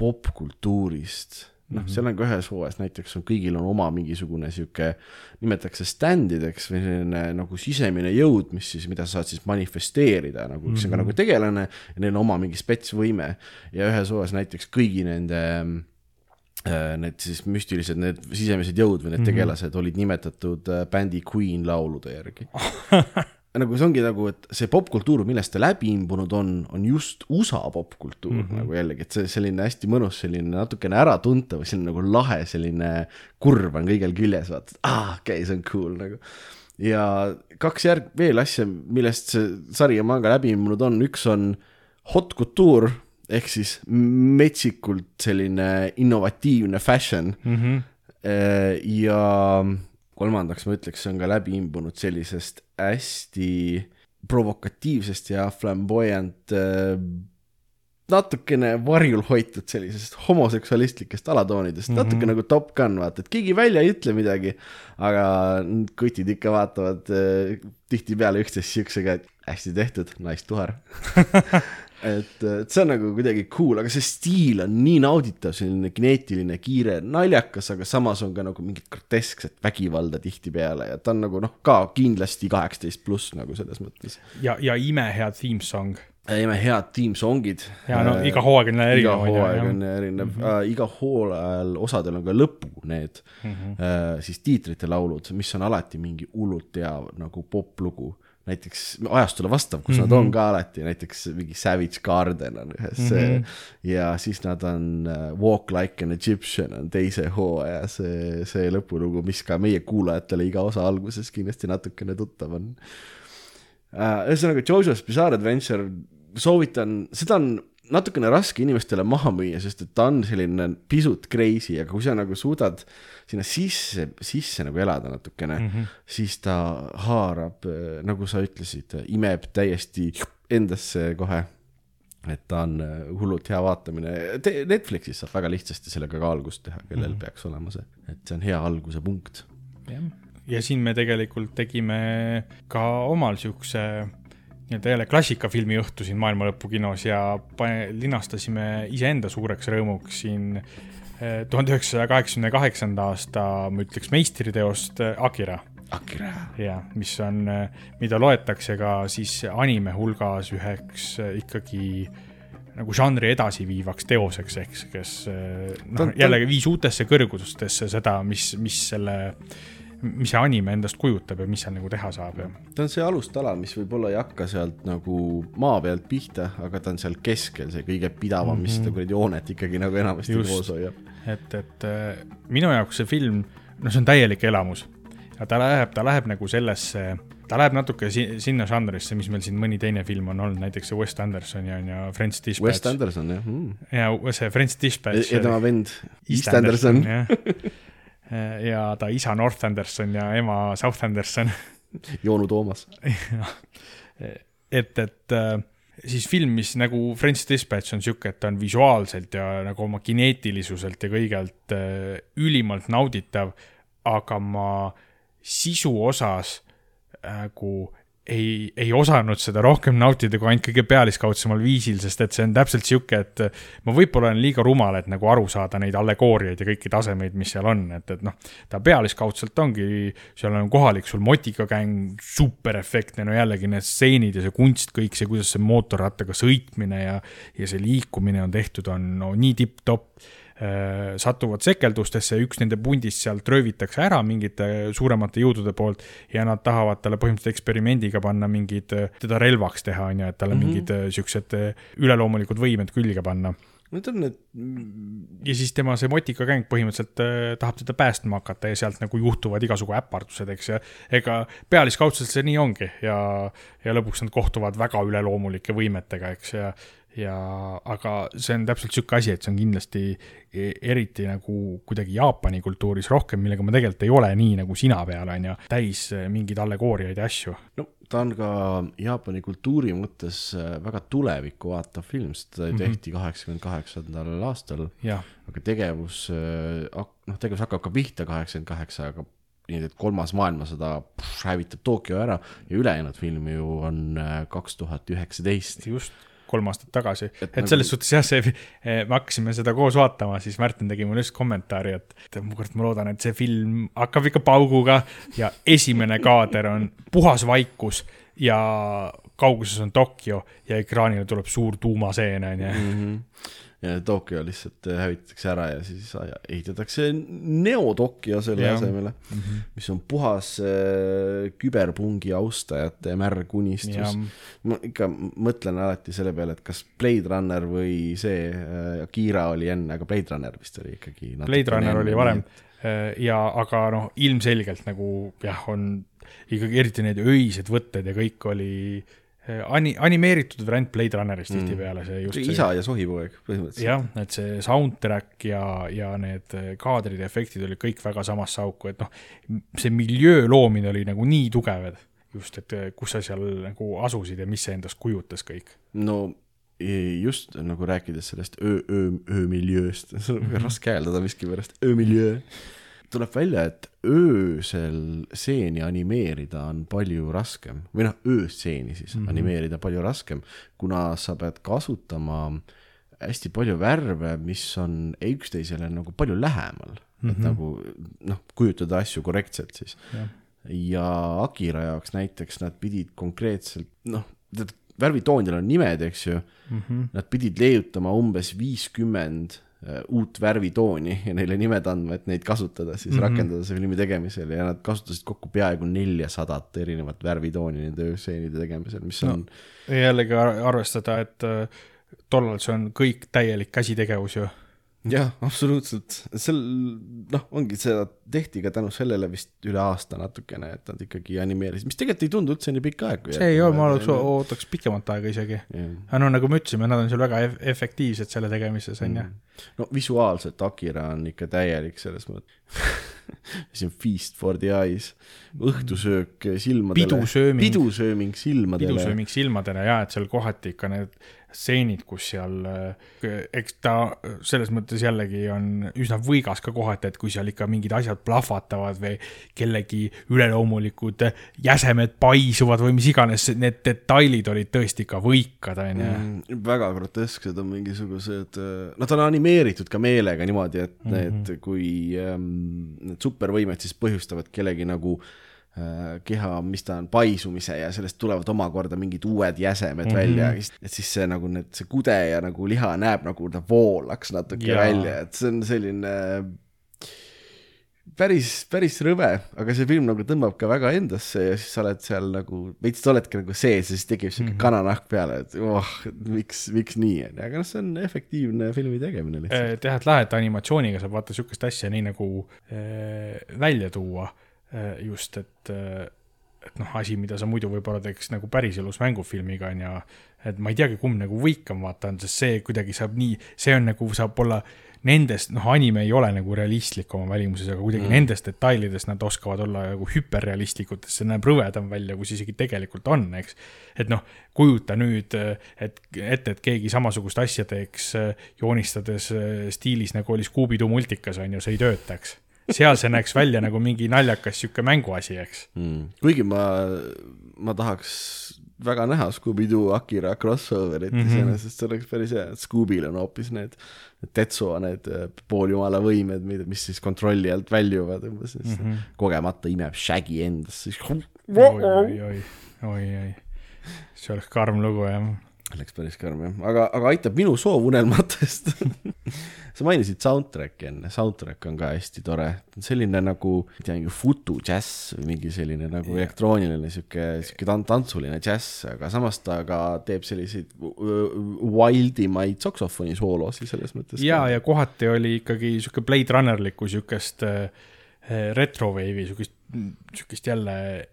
popkultuurist. noh, seal on ka ühes hooajas näiteks on kõigil on oma mingisugune sihuke, nimetatakse standideks või selline nagu sisemine jõud, mis siis, mida sa saad siis manifesteerida nagu, kes on ka nagu tegelane ja neil on oma mingi spetsvõime. Ja ühes hooajas näiteks kõigi nende äh, need siis müstilised, need sisemised jõud või need tegelased olid nimetatud äh, bändi Queen laulude järgi nagu see ongi nagu, et see popkultuur, millest ta läbi imbunud on, on just USA popkultuur mm -hmm. nagu jällegi, et see selline hästi mõnus, selline natukene äratuntav, selline nagu lahe, selline kurv on kõigil küljes, vaata, aa, okei okay,, see on cool nagu. ja kaks järg veel asja, millest see sari ja manga läbi imbunud on, üks on hot couture ehk siis metsikult selline innovatiivne fashion mm. -hmm. Ja kolmandaks ma ütleks, see on ka läbi imbunud sellisest hästi provokatiivsest ja flamboyant, natukene varjul hoitud sellisest homoseksualistlikest alatoonidest mm, -hmm. natuke nagu Top Gun, vaata, et keegi välja ei ütle midagi, aga kutid ikka vaatavad äh, tihtipeale üksteist siuksega, et hästi tehtud, nice tuhar et, et see on nagu kuidagi cool, aga see stiil on nii nauditav, selline kineetiline, kiire, naljakas, aga samas on ka nagu mingit groteskset vägivalda tihtipeale ja ta on nagu noh, ka kindlasti kaheksateist pluss nagu selles mõttes. ja, ja imehea theme song. teeme head tiimsongid. ja no iga hooaeg on jälle iga erinev. hooaeg on erinev mm, -hmm. iga hooajal osadel on ka lõpu need mm -hmm. siis tiitrite laulud, mis on alati mingi hullult hea nagu poplugu näiteks ajastule vastav, kus mm -hmm. nad on ka alati, näiteks mingi Savage Garden on ühes mm -hmm. ja siis nad on uh, Walk Like an Egyptian on teise hooaja see, see lõpulugu, mis ka meie kuulajatele iga osa alguses kindlasti natukene tuttav on uh,. ühesõnaga Jojo's Bizarre Adventure, soovitan, seda on natukene raske inimestele maha müüa, sest et ta on selline pisut crazy, aga kui sa nagu suudad sinna sisse, sisse nagu elada natukene mm, -hmm. siis ta haarab, nagu sa ütlesid, imeb täiesti endasse kohe. et ta on äh, hullult hea vaatamine, Netflixis saab väga lihtsasti sellega ka algust teha, kellel mm -hmm. peaks olema see, et see on hea alguse punkt. ja siin me tegelikult tegime ka omal siukse nii-öelda jälle klassikafilmi õhtu siin Maailma Lõpu kinos ja linastasime iseenda suureks rõõmuks siin eh, tuhande üheksasaja kaheksakümne kaheksanda aasta, ma ütleks meistriteost eh, Akira Akira. ja mis on, mida loetakse ka siis anime hulgas üheks eh, ikkagi nagu žanri edasiviivaks teoseks, ehk kes eh, noh jällegi viis uutesse kõrgustesse seda, mis, mis selle, mis see anime endast kujutab ja mis seal nagu teha saab ja ta on see alustala, mis võib-olla ei hakka sealt nagu maa pealt pihta, aga ta on seal keskel, see kõige pidavam, mis seda kuradi hoonet ikkagi nagu enamasti Just. koos hoiab. et, et äh, minu jaoks see film, no see on täielik elamus ja ta läheb, ta läheb nagu sellesse, ta läheb natuke si sinna žanrisse, mis meil siin mõni teine film on olnud, näiteks see Wes Andersoni on ju French West Dispatch Anderson jah mm.. ja see French Dispatch. ja tema vend East Anderson. jah. ja ta isa North Anderson ja ema South Anderson Joonu Toomas. et, et äh, siis film, mis nagu French Dispatch on sihuke, et ta on visuaalselt ja nagu oma kineetilisuselt ja kõigelt äh, ülimalt nauditav, aga ma sisu osas nagu ei, ei osanud seda rohkem nautida kui ainult kõige pealiskaudsemal viisil, sest et see on täpselt sihuke, et ma võib-olla olen liiga rumal, et nagu aru saada neid allegooriaid ja kõiki tasemeid, mis seal on, et, et noh, ta pealiskaudselt ongi, seal on kohalik sul motikakäng, super efektne, no jällegi need stseenid ja see kunst, kõik see, kuidas see mootorrattaga sõitmine ja, ja see liikumine on tehtud, on no nii tipp-topp satuvad sekeldustesse, üks nende pundist sealt röövitakse ära mingite suuremate jõudude poolt ja nad tahavad talle põhimõtteliselt eksperimendiga panna mingid, teda relvaks teha, on ju, et talle mm -hmm. mingid äh, siuksed äh, üleloomulikud võimed külge panna. Need on need, ja siis tema see motikakäng põhimõtteliselt äh, tahab teda päästma hakata ja sealt nagu juhtuvad igasugu äpardused, eks, ja ega pealiskaudselt see nii ongi ja, ja lõpuks nad kohtuvad väga üleloomulike võimetega, eks, ja ja aga see on täpselt sihuke asi, et see on kindlasti e- eriti nagu kuidagi Jaapani kultuuris rohkem, millega ma tegelikult ei ole nii nagu sina peal, on ju, täis äh, mingeid allegooriaid ja asju. no ta on ka Jaapani kultuuri mõttes äh, väga tulevikku vaatav film, sest ta tehti kaheksakümmend kaheksandal aastal. aga tegevus, noh, tegevus hakkab ka pihta kaheksakümmend kaheksa, aga nii et kolmas maailmasõda hävitab Tokyo ära ja ülejäänud film ju on kaks tuhat üheksateist. just kolm aastat tagasi, et, et nagu- selles suhtes jah, see, me hakkasime seda koos vaatama, siis Märten tegi mulle just kommentaari, et, kurat, ma loodan, et see film hakkab ikka pauguga ja esimene kaader on puhas vaikus ja kauguses on Tokyo ja ekraanile tuleb suur tuumaseen, on ju. Mhm. Ja Tokyo lihtsalt äh, hävitatakse ära ja siis ehitatakse Neo Tokyo selle Jah. asemele mm, -hmm. mis on puhas äh, küberpungi austajate märg unistus ja. ma ikka mõtlen alati selle peale, et kas Blade Runner või see äh, Akira oli enne, aga Blade Runner vist oli ikkagi. Blade Runner oli varem ja aga noh, ilmselgelt nagu jah, on ikkagi eriti need öised võtted ja kõik oli eh, ani-, animeeritud variant Blade Runnerist Mm. tihtipeale see just isa ja sohipoeg põhimõtteliselt. jah, et see soundtrack ja, ja need kaadrid ja efektid olid kõik väga samasse auku, et noh, see miljöö loomine oli nagu nii tugev, et just, et eh, kus sa seal nagu asusid ja mis see endast kujutas kõik. no just nagu rääkides sellest öö, öö, öömiljööst, see on väga raske hääldada miskipärast, öömiljöö. Tuleb välja, et öösel stseeni animeerida on palju raskem või noh, ööstseeni siis mm. -hmm. animeerida palju raskem, kuna sa pead kasutama hästi palju värve, mis on üksteisele nagu palju lähemal mm, -hmm. et Mhm. nagu noh, kujutada asju korrektselt siis ja Akira jaoks näiteks nad pidid konkreetselt noh, värvitoonidel on nimed, eks ju mm, -hmm. nad pidid leiutama umbes viiskümmend äh, uut värvitooni ja neile nimed andma, et neid kasutada siis mm, -hmm. rakendada see filmi tegemisel ja nad kasutasid kokku peaaegu neljasadat erinevat värvitooni nende ööstseenide tegemisel, mis on no. jällegi ar- arvestada, et äh, tollal see on kõik täielik käsitegevus ju. jah, absoluutselt, sel noh, ongi seda tehti ka tänu sellele vist üle aasta natukene, et nad ikkagi animeerisid, mis tegelikult ei tundu üldse nii pikk aeg. see ei ole, ma oleks, ootaks pikemat aega isegi. aga no nagu me ütlesime, nad on seal väga ef- efektiivsed selle tegemises, on ju. no visuaalselt Akira on ikka täielik selles mõttes. see on feast for the eyes, õhtusöök silmadele. Pidusööming. pidusööming silmadele. pidusööming silmadele ja et seal kohati ikka need stseenid, kus seal, eks ta selles mõttes jällegi on üsna võigas ka kohati, et kui seal ikka mingid asjad plahvatavad või kellegi üleloomulikud jäsemed paisuvad või mis iganes, need detailid olid tõesti ikka võikad, on ju. Mm, väga grotesksed on mingisugused, nad on animeeritud ka meelega niimoodi, et mm -hmm. need, kui ähm, need supervõimed siis põhjustavad kellegi nagu äh, keha, mis ta on, paisumise ja sellest tulevad omakorda mingid uued jäsemed mm -hmm. välja, et siis see nagu need, see kude ja nagu liha näeb nagu ta voolaks natuke ja. välja, et see on selline äh, päris, päris rõve, aga see film nagu tõmbab ka väga endasse ja siis sa oled seal nagu, veits sa oledki nagu sees ja siis tekib siuke mm -hmm. kananahk peale, et oh, miks, miks nii, onju, aga noh, see on efektiivne filmi tegemine lihtsalt. teha, et lähedalt animatsiooniga saab vaata sihukest asja nii nagu äh, välja tuua äh, just, et äh, et noh, asi, mida sa muidu võib-olla teeks nagu päriselus mängufilmiga on ju, et ma ei teagi, kumb nagu võikam vaata on, sest see kuidagi saab nii, see on nagu saab olla nendest, noh, anime ei ole nagu realistlik oma välimuses, aga kuidagi mm. nendest detailidest nad oskavad olla nagu hüperrealistlikud, see näeb rõvedam välja, kui see isegi tegelikult on, eks. et noh, kujuta nüüd, et ette, et keegi samasugust asja teeks äh, joonistades äh, stiilis nagu oli Scooby-Doo multikas on ju, see ei töötaks. Seal see näeks välja nagu mingi naljakas sihuke mänguasi, eks. mm.. kuigi ma, ma tahaks väga näha Scooby-Doo Akira crossover'it mm. -hmm. iseenesest, see oleks päris hea, et Scoobil on hoopis need, Tetsuo need äh, pooljumala võimed, mis siis kontrolli alt väljuvad umbes mm, Mhm. -hmm. kogemata imeb Shaggy endasse, siis oi, oi, oi, oi, oi. see oleks karm lugu jah. Läks päris karm jah, aga, aga aitab minu soovunelmatest sa mainisid soundtrack'i enne, soundtrack on ka hästi tore, selline nagu, ma ei tea, mingi futu džäss või mingi selline nagu Jah. elektrooniline sihuke, sihuke tan-, tantsuline džäss, aga samas ta ka teeb selliseid wildimaid saksofoni soolosi selles mõttes. ja, ja kohati oli ikkagi sihuke Blade Runnerlikku sihukest retrowave'i, sihukest sihukest jälle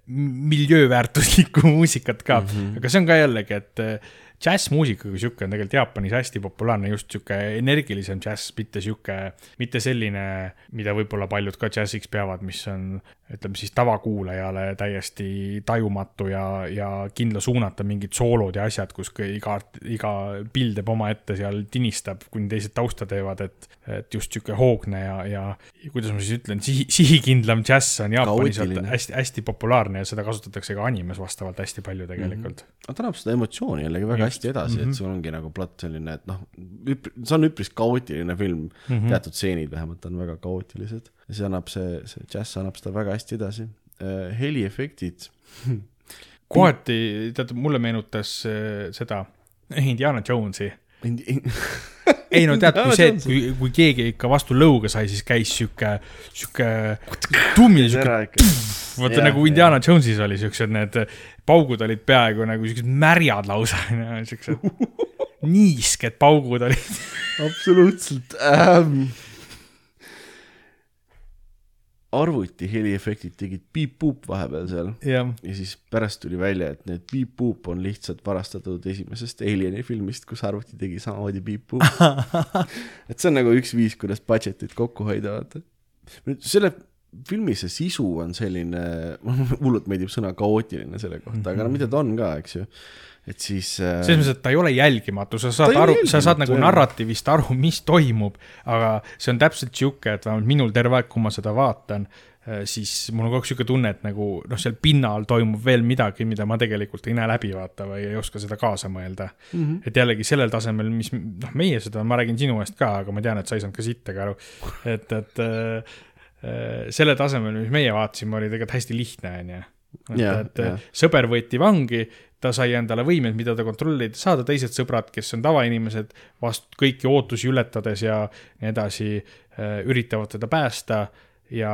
miljööväärtuslikku muusikat ka mm, -hmm. aga see on ka jällegi, et džässmuusika kui sihuke on tegelikult Jaapanis hästi populaarne, just sihuke energilisem džäss, mitte sihuke, mitte selline, mida võib-olla paljud ka džässiks peavad, mis on, ütleme siis tavakuulajale täiesti tajumatu ja, ja kindla suunata mingid soolod ja asjad, kus iga, iga pill teeb omaette seal tinistab, kuni teised tausta teevad, et, et just sihuke hoogne ja, ja, ja kuidas ma siis ütlen, sihi, sihikindlam džäss on Jaapanis hästi-hästi populaarne ja seda kasutatakse ka animes vastavalt hästi palju tegelikult mm. -hmm. ta annab seda emotsiooni jällegi väga hästi edasi mm, -hmm. et sul ongi nagu plott selline, et noh, see on üpris kaootiline film mm, -hmm. teatud stseenid vähemalt on väga kaootilised ja see annab see, see džäss annab seda väga hästi edasi uh,. heliefektid kohati, tead, mulle meenutas uh, seda Indiana Jonesi ei no tead, kui see, kui, kui keegi ikka vastu lõuga sai, siis käis sihuke, sihuke tummine sihuke, vaata nagu Indiana Jonesis oli siuksed need paugud olid peaaegu nagu siuksed märjad lausa, siuksed niisked paugud olid. Absoluutselt ähm arvuti heliefektid tegid piip-puup vahepeal seal ja. ja siis pärast tuli välja, et need piip-puup on lihtsalt varastatud esimesest Alieni filmist, kus arvuti tegi samamoodi piip-puup et see on nagu üks viis, kuidas budget'it kokku hoida, vaata. nüüd selle filmi see sisu on selline, mulle hullult meeldib sõna kaootiline selle kohta mm, -hmm. aga no mida ta on ka, eks ju et siis äh.... selles mõttes, et ta ei ole jälgimatu, sa saad aru, sa saad nagu narratiivist aru, mis toimub, aga see on täpselt sihuke, et vähemalt minul terve aeg, kui ma seda vaatan, äh, siis mul on kogu aeg sihuke tunne, et nagu noh, seal pinnal toimub veel midagi, mida ma tegelikult ei näe läbi vaata või ei oska seda kaasa mõelda mm. -hmm. et jällegi sellel tasemel, mis noh, meie seda, ma räägin sinu eest ka, aga ma tean, et sa ei saanud ka sittagi aru, et, et äh, äh, selle tasemel, mis meie vaatasime, oli tegelikult hästi lihtne, onju et, et ja. sõber võeti vangi ta sai endale võimeid, mida ta kontrollida saada, teised sõbrad, kes on tavainimesed, vastu kõiki ootusi ületades ja nii edasi, äh, üritavad teda päästa ja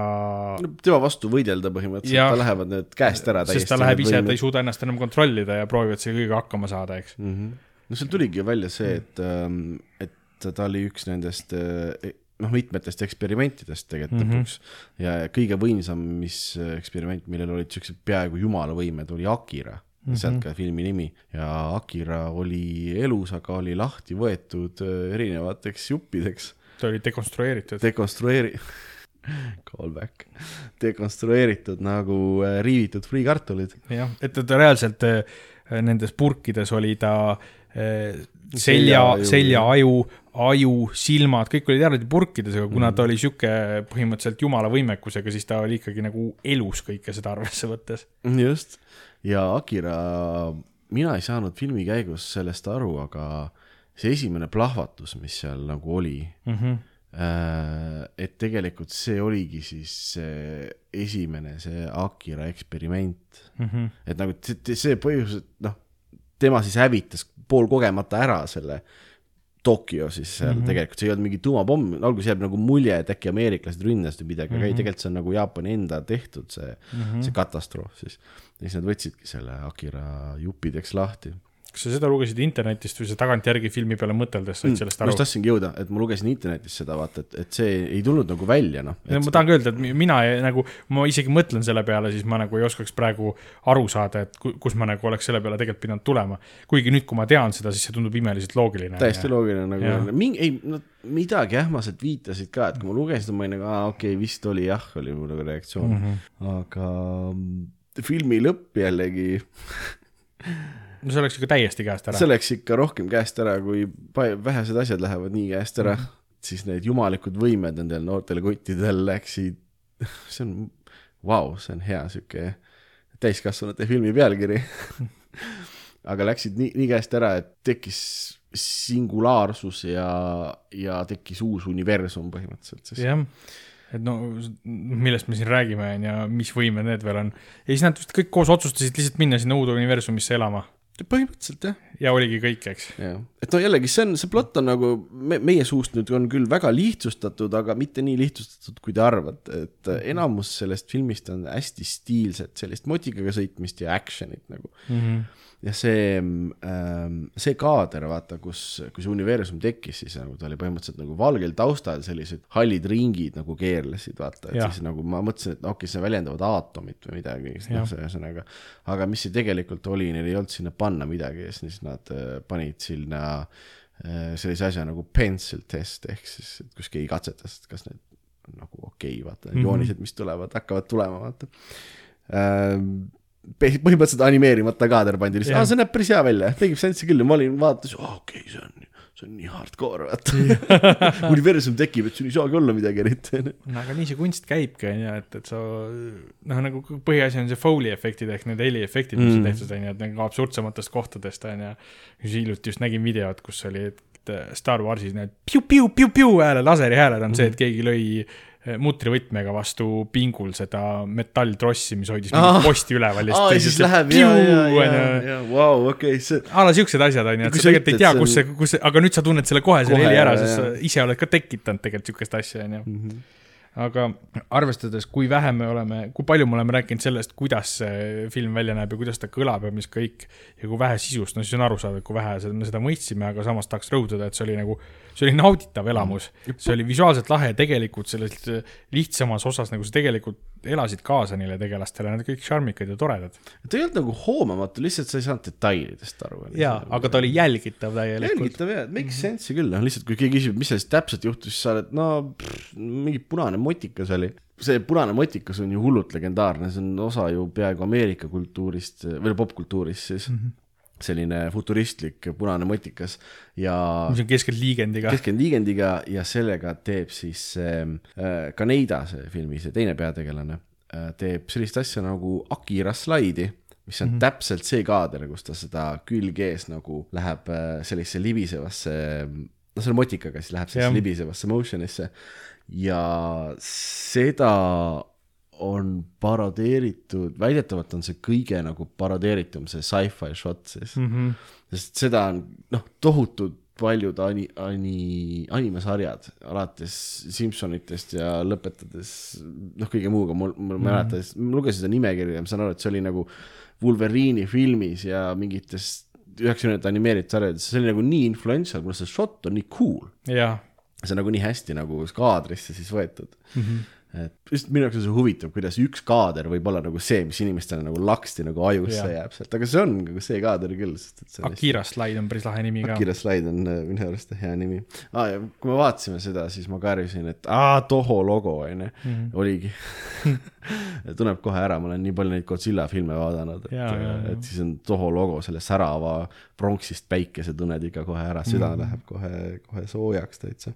no,. tema vastu võidelda põhimõtteliselt, tal lähevad need käest ära täiesti. sest ta läheb ise, ta ei suuda ennast enam kontrollida ja proovivad selle kõigega hakkama saada, eks mm. -hmm. no seal tuligi välja see, et, ähm, et ta oli üks nendest äh, noh, mitmetest eksperimentidest tegelikult mm -hmm. lõpuks ja kõige võimsam, mis eksperiment, millel olid siuksed peaaegu jumala võimed, oli Akira mm -hmm. sealt ka filmi nimi ja Akira oli elus, aga oli lahti võetud äh, erinevateks juppideks. ta oli dekonstrueeritud. dekonstrueeri- Callback, dekonstrueeritud nagu äh, riivitud friikartulid. jah, et ta reaalselt äh, nendes purkides oli ta selja, seljaaju, aju, silmad, kõik olid eraldi purkides, aga kuna mm. ta oli sihuke põhimõtteliselt jumala võimekusega, siis ta oli ikkagi nagu elus kõike seda arvesse võttes. just, ja Akira, mina ei saanud filmi käigus sellest aru, aga see esimene plahvatus, mis seal nagu oli mm, -hmm. et tegelikult see oligi siis see esimene, see Akira eksperiment mm. -hmm. et nagu see, see põhjus, et noh, tema siis hävitas poolkogemata ära selle Tokyo siis seal mm -hmm. tegelikult, see ei olnud mingi tuumapomm, alguses jääb nagu mulje, et äkki ameeriklased ründasid midagi mm, -hmm. aga ei, mhm. tegelikult see on nagu Jaapani enda tehtud see mm, -hmm. see katastroof siis. ja siis nad võtsidki selle Akira juppideks lahti kas sa seda lugesid internetist või sa tagantjärgi filmi peale mõteldes said mm, sellest aru? ma just tahtsingi jõuda, et ma lugesin internetist seda, vaata, et, et see ei tulnud nagu välja, noh. ma tahan ka öelda, et mina ei, nagu, ma isegi mõtlen selle peale, siis ma nagu ei oskaks praegu aru saada, et kus ma nagu oleks selle peale tegelikult pidanud tulema. kuigi nüüd, kui ma tean seda, siis see tundub imeliselt loogiline. täiesti ja... loogiline nagu, mingi, ei, no midagi ähmaselt viitasid ka, et kui ma lugesin, ma olin nagu, aa, okei okay,, vist oli jah, oli mu nagu reaktsioon mm, -hmm. aga filmi lõpp jällegi no see läks ikka täiesti käest ära. see läks ikka rohkem käest ära, kui vähesed asjad lähevad nii käest ära mm, -hmm. siis need jumalikud võimed nendel noortel kuttidel läksid, see on, vau, see on hea sihuke täiskasvanute filmi pealkiri aga läksid nii, nii käest ära, et tekkis singulaarsus ja, ja tekkis uus universum põhimõtteliselt siis. jah, et no millest me siin räägime, on ju, mis võimed need veel on. ja siis nad vist kõik koos otsustasid lihtsalt minna sinna uude universumisse elama põhimõtteliselt jah ja oligi kõik, eks. et no jällegi see on, see plott on nagu me, meie suust nüüd on küll väga lihtsustatud, aga mitte nii lihtsustatud, kui te arvate, et enamus sellest filmist on hästi stiilset, sellist motikaga sõitmist ja action'it nagu. Ja see, see kaader, vaata, kus, kui see universum tekkis, siis nagu ta oli põhimõtteliselt nagu valgel taustal sellised hallid ringid nagu keerlesid, vaata, et Jah. siis nagu ma mõtlesin, et okei, see väljendavad aatomit või midagi, noh, ühesõnaga. aga mis see tegelikult oli, neil ei olnud sinna panna midagi ja siis nad äh, panid sinna äh, sellise asja nagu pencil test ehk siis, et kus keegi katsetas, et kas need on nagu okei okay,, vaata mm, Mhm. -hmm. joonised, mis tulevad, hakkavad tulema, vaata äh,. Põhimõtteliselt animeerimata kaader pandi lihtsalt, aa see näeb päris hea välja, tegib sensi küll. Ja ma olin, vaatasin, okei okay,, see on, see on nii hardcore, vaata. universum tekib, et sul ei saagi olla midagi eriti, no aga nii see kunst käibki, on ju, et, et sa noh, nagu põhiasi on see Foley efektid ehk need heliefektid, mis on Mm. tehtud, on ju, et nagu absurdsematest kohtadest, on ju. hiljuti just nägin videot, kus oli, et Star Warsis need piu-piu-piu-piu hääled, laseri hääled on see, et keegi lõi mutrivõtmega vastu pingul seda metalltrossi, mis hoidis mingit posti üleval. ja siis läheb ja, ja, ja, ja, vau, okei, see, a la siuksed asjad on ju, et sa tegelikult ei tea, kus see, kus see, aga nüüd sa tunned selle kohe selle Kohe, heli ära, sest sa ise oled ka tekitanud tegelikult siukest asja, on ju. Aga arvestades, kui vähe me oleme, kui palju me oleme rääkinud sellest, kuidas see film välja näeb ja kuidas ta kõlab ja mis kõik ja kui vähe sisust, no siis on arusaadav, kui vähe seda- me seda mõistsime, aga samas tahaks rõhutada, et see oli nagu, see oli nauditav elamus. see oli visuaalselt lahe tegelikult selles lihtsamas osas nagu sa tegelikult elasid kaasa neile tegelastele, nad kõik šarmikad ja toredad. ta ei olnud nagu hoomamatu, lihtsalt sa ei saanud detailidest aru. jaa, aga ta oli jälgitav täielikult. jälgitav ja, make sense'i küll, noh lihtsalt kui keegi küsib, mis sellest täpselt juhtus, siis sa oled, no pff, mingi punane motikas oli. see punane motikas on ju hullult legendaarne, see on osa ju peaaegu Ameerika kultuurist või popkultuurist siis mm. -hmm. Selline futuristlik punane motikas ja mis on keskelt liigendiga. keskendunud liigendiga ja sellega teeb siis äh, Kaneida, see filmi see teine peategelane äh,, teeb sellist asja nagu Akira slaidi, mis on mm -hmm. täpselt see kaader, kus ta seda külge ees nagu läheb äh, sellisesse libisevasse, no selle motikaga siis läheb sellisesse libisevasse motion'isse ja seda on parodeeritud, väidetavalt on see kõige nagu parodeeritum, see sci-fi shot siis mm. Mhm. sest seda on noh, tohutult paljud ani-, ani-, animesarjad, alates Simsonitest ja lõpetades noh, kõige muuga, mul, mul ma ei mäleta, ma lugesin seda nimekirja, ma saan aru, et see oli nagu Wolverine'i filmis ja mingites üheksakümnendate animeeritud sarjades, see oli nagu nii influential, kuna see shot on nii cool. see on nagu nii hästi nagu kaadrisse siis võetud mm. -hmm. Et just minu jaoks on see huvitav, kuidas üks kaader võib olla nagu see, mis inimestele nagu laksti nagu ajusse Jah. jääb sealt, aga see on nagu see kaader küll, sest et see on Akira Slide on päris lahe nimi ka. Akira Slide on äh, minu arust hea nimi ah,. ja kui me vaatasime seda, siis ma karjusin, et aa, Toho logo onju, Mhm. oligi tunneb kohe ära, ma olen nii palju neid Godzilla filme vaadanud, et jaa. et siis on Toho logo, selle särava pronksist päikese tunned ikka kohe ära, süda mm. läheb kohe, kohe soojaks täitsa.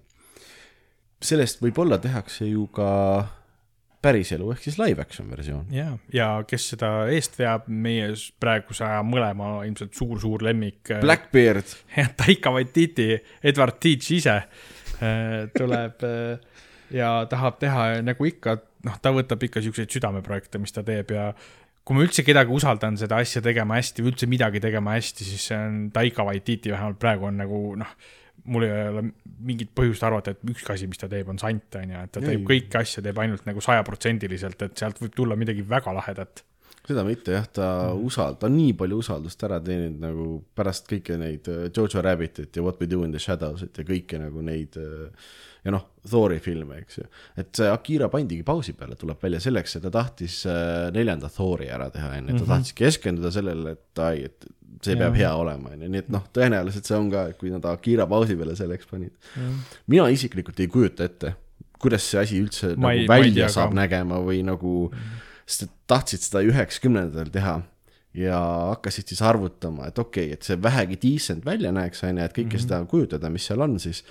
Sellest võib-olla tehakse ju ka päriselu ehk siis live action versioon. ja, ja kes seda eest veab, meie praeguse aja mõlema ilmselt suur-suur lemmik. Blackbeard, Taika Waititi, Edward Teach ise äh, tuleb äh, ja tahab teha nagu ikka, noh, ta võtab ikka siukseid südameprojekte, mis ta teeb ja kui ma üldse kedagi usaldan seda asja tegema hästi või üldse midagi tegema hästi, siis see on Taika Waititi, vähemalt praegu on nagu noh, mul ei ole mingit põhjust arvata, et ükski asi, mis ta teeb, on sant, on ju, et ta teeb Ei. kõiki asju, teeb ainult nagu sajaprotsendiliselt, et sealt võib tulla midagi väga lahedat. seda mitte jah, ta Mhm. usald-, ta on nii palju usaldust ära teeninud nagu pärast kõiki neid äh, Jojo Rabbitit ja What we do in the shadows'it ja kõiki nagu neid äh, ja noh, Thori filme, eks ju. et see Akira pandigi pausi peale, tuleb välja selleks, et ta tahtis äh, neljanda Thori ära teha, onju, ta tahtis keskenduda sellele, et ai, et see peab Mhm. Jah. hea olema, onju, nii et noh, tõenäoliselt see on ka, et kui nad Akira pausi peale selleks panid. mina isiklikult ei kujuta ette, kuidas see asi üldse Ma nagu ei- välja saab ka. nägema või nagu, sest et tahtsid seda üheksakümnendatel teha ja hakkasid siis arvutama, et okei okay,, et see vähegi decent välja näeks, on ju, et kõike mm -hmm. seda kujutada, mis seal on, siis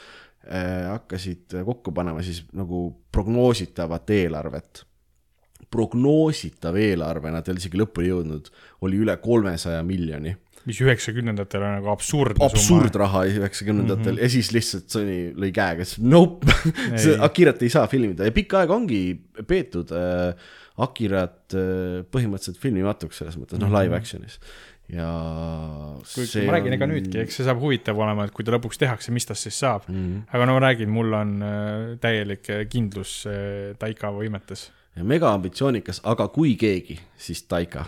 äh, hakkasid kokku panema siis nagu prognoositavat eelarvet. prognoositav eelarve, nad ei ole isegi lõpuni jõudnud, oli üle kolmesaja miljoni. Mis üheksakümnendatel on nagu absurdne absurdraha üheksakümnendatel mm -hmm. ja siis lihtsalt Sony lõi käega, ütles nope, Akirat ei saa filmida ja pikka aega ongi peetud äh, Akirat äh, põhimõtteliselt filmimatuks selles mõttes, noh live action'is. ja kuigi ma räägin, ega nüüdki, eks see saab huvitav olema, et kui ta lõpuks tehakse, mis tast siis saab mm. -hmm. aga no ma räägin, mul on äh, täielik äh, kindlus äh, Taika võimetes. mega ambitsioonikas, aga kui keegi, siis Taika,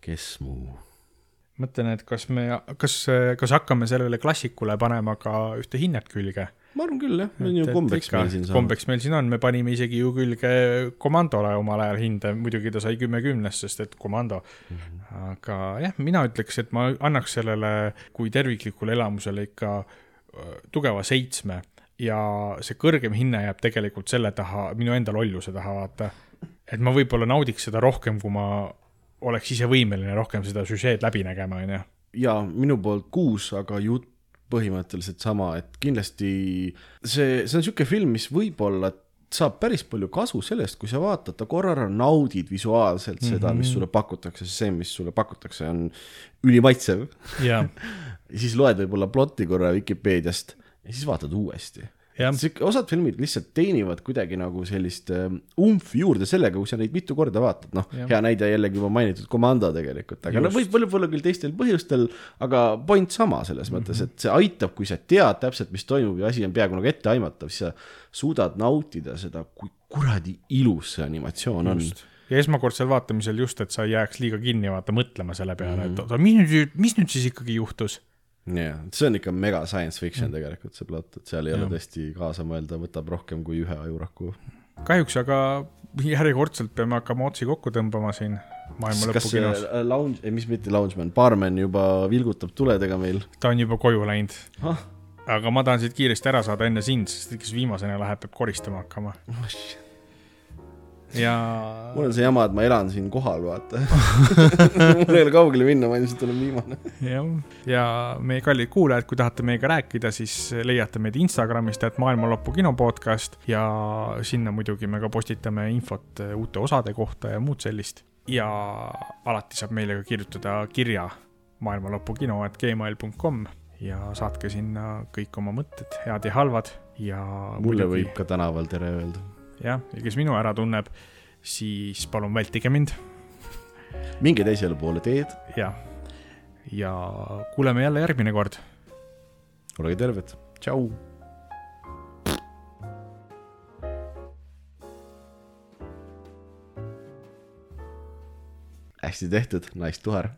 kes muu. mõtlen, et kas me, kas, kas hakkame sellele klassikule panema ka ühte hinnet külge? ma arvan küll jah, see on ju kombeks meil siin saanud. kombeks meil siin on, me panime isegi ju külge komandole omal ajal hinde, muidugi ta sai kümme kümnest, sest et komando mm. -hmm. aga jah, mina ütleks, et ma annaks sellele kui terviklikule elamusele ikka öö, tugeva seitsme ja see kõrgem hinne jääb tegelikult selle taha, minu enda lolluse taha, vaata. et ma võib-olla naudiks seda rohkem, kui ma oleks ise võimeline rohkem seda süžeed läbi nägema, onju. ja minu poolt kuus, aga jutt põhimõtteliselt sama, et kindlasti see, see on niisugune film, mis võib-olla saab päris palju kasu sellest, kui sa vaatad ta korra ära, naudid visuaalselt seda mm, -hmm. mis sulle pakutakse, see, mis sulle pakutakse, on ülimaitsev. jaa, ja siis loed võib-olla plotti korra Vikipeediast ja siis vaatad uuesti. Osad filmid lihtsalt teenivad kuidagi nagu sellist um, umfi juurde sellega, kui sa neid mitu korda vaatad, noh, hea näide jällegi juba mainitud Commando tegelikult, aga no võib-olla võib-olla küll teistel põhjustel, aga point sama selles mõttes, et see aitab, kui sa tead täpselt, mis toimub ja asi on peaaegu nagu etteaimatav, siis sa suudad nautida seda, kui kuradi ilus see animatsioon on. just. ja esmakordsel vaatamisel just, et sa ei jääks liiga kinni vaata mõtlema selle peale, et oota, mis nüüd, mis nüüd siis ikkagi juhtus? jah, see on ikka mega science fiction tegelikult see plott, et seal ei ole Jah. tõesti kaasa mõelda, võtab rohkem kui ühe ajuraku. kahjuks aga järjekordselt peame hakkama otsi kokku tõmbama siin maailma kas see lõpukinos. äh, lounge, ei mis mitte loungeman, baarmen juba vilgutab tuledega meil? ta on juba koju läinud. ah, aga ma tahan siit kiiresti ära saada enne sind, sest kes viimasena läheb, peab koristama hakkama. Ja mul on see jama, et ma elan siin kohal, vaata. mul ei ole kaugele minna, ma ilmselt olen viimane. jah, ja meie kallid kuulajad, kui tahate meiega rääkida, siis leiate meid Instagramist, et Maailma Lõpu kino podcast ja sinna muidugi me ka postitame infot uute osade kohta ja muud sellist. ja alati saab meile ka kirjutada kirja maailma lõpu kino, et gmail.com ja saatke sinna kõik oma mõtted, head ja halvad ja mulle võib ka tänaval tere öelda. jah, ja kes minu ära tunneb, siis palun vältige mind. Minge teisele poole teed, ja, ja kuuleme jälle järgmine kord. Olge terved, tšau. hästi tehtud, nice tuher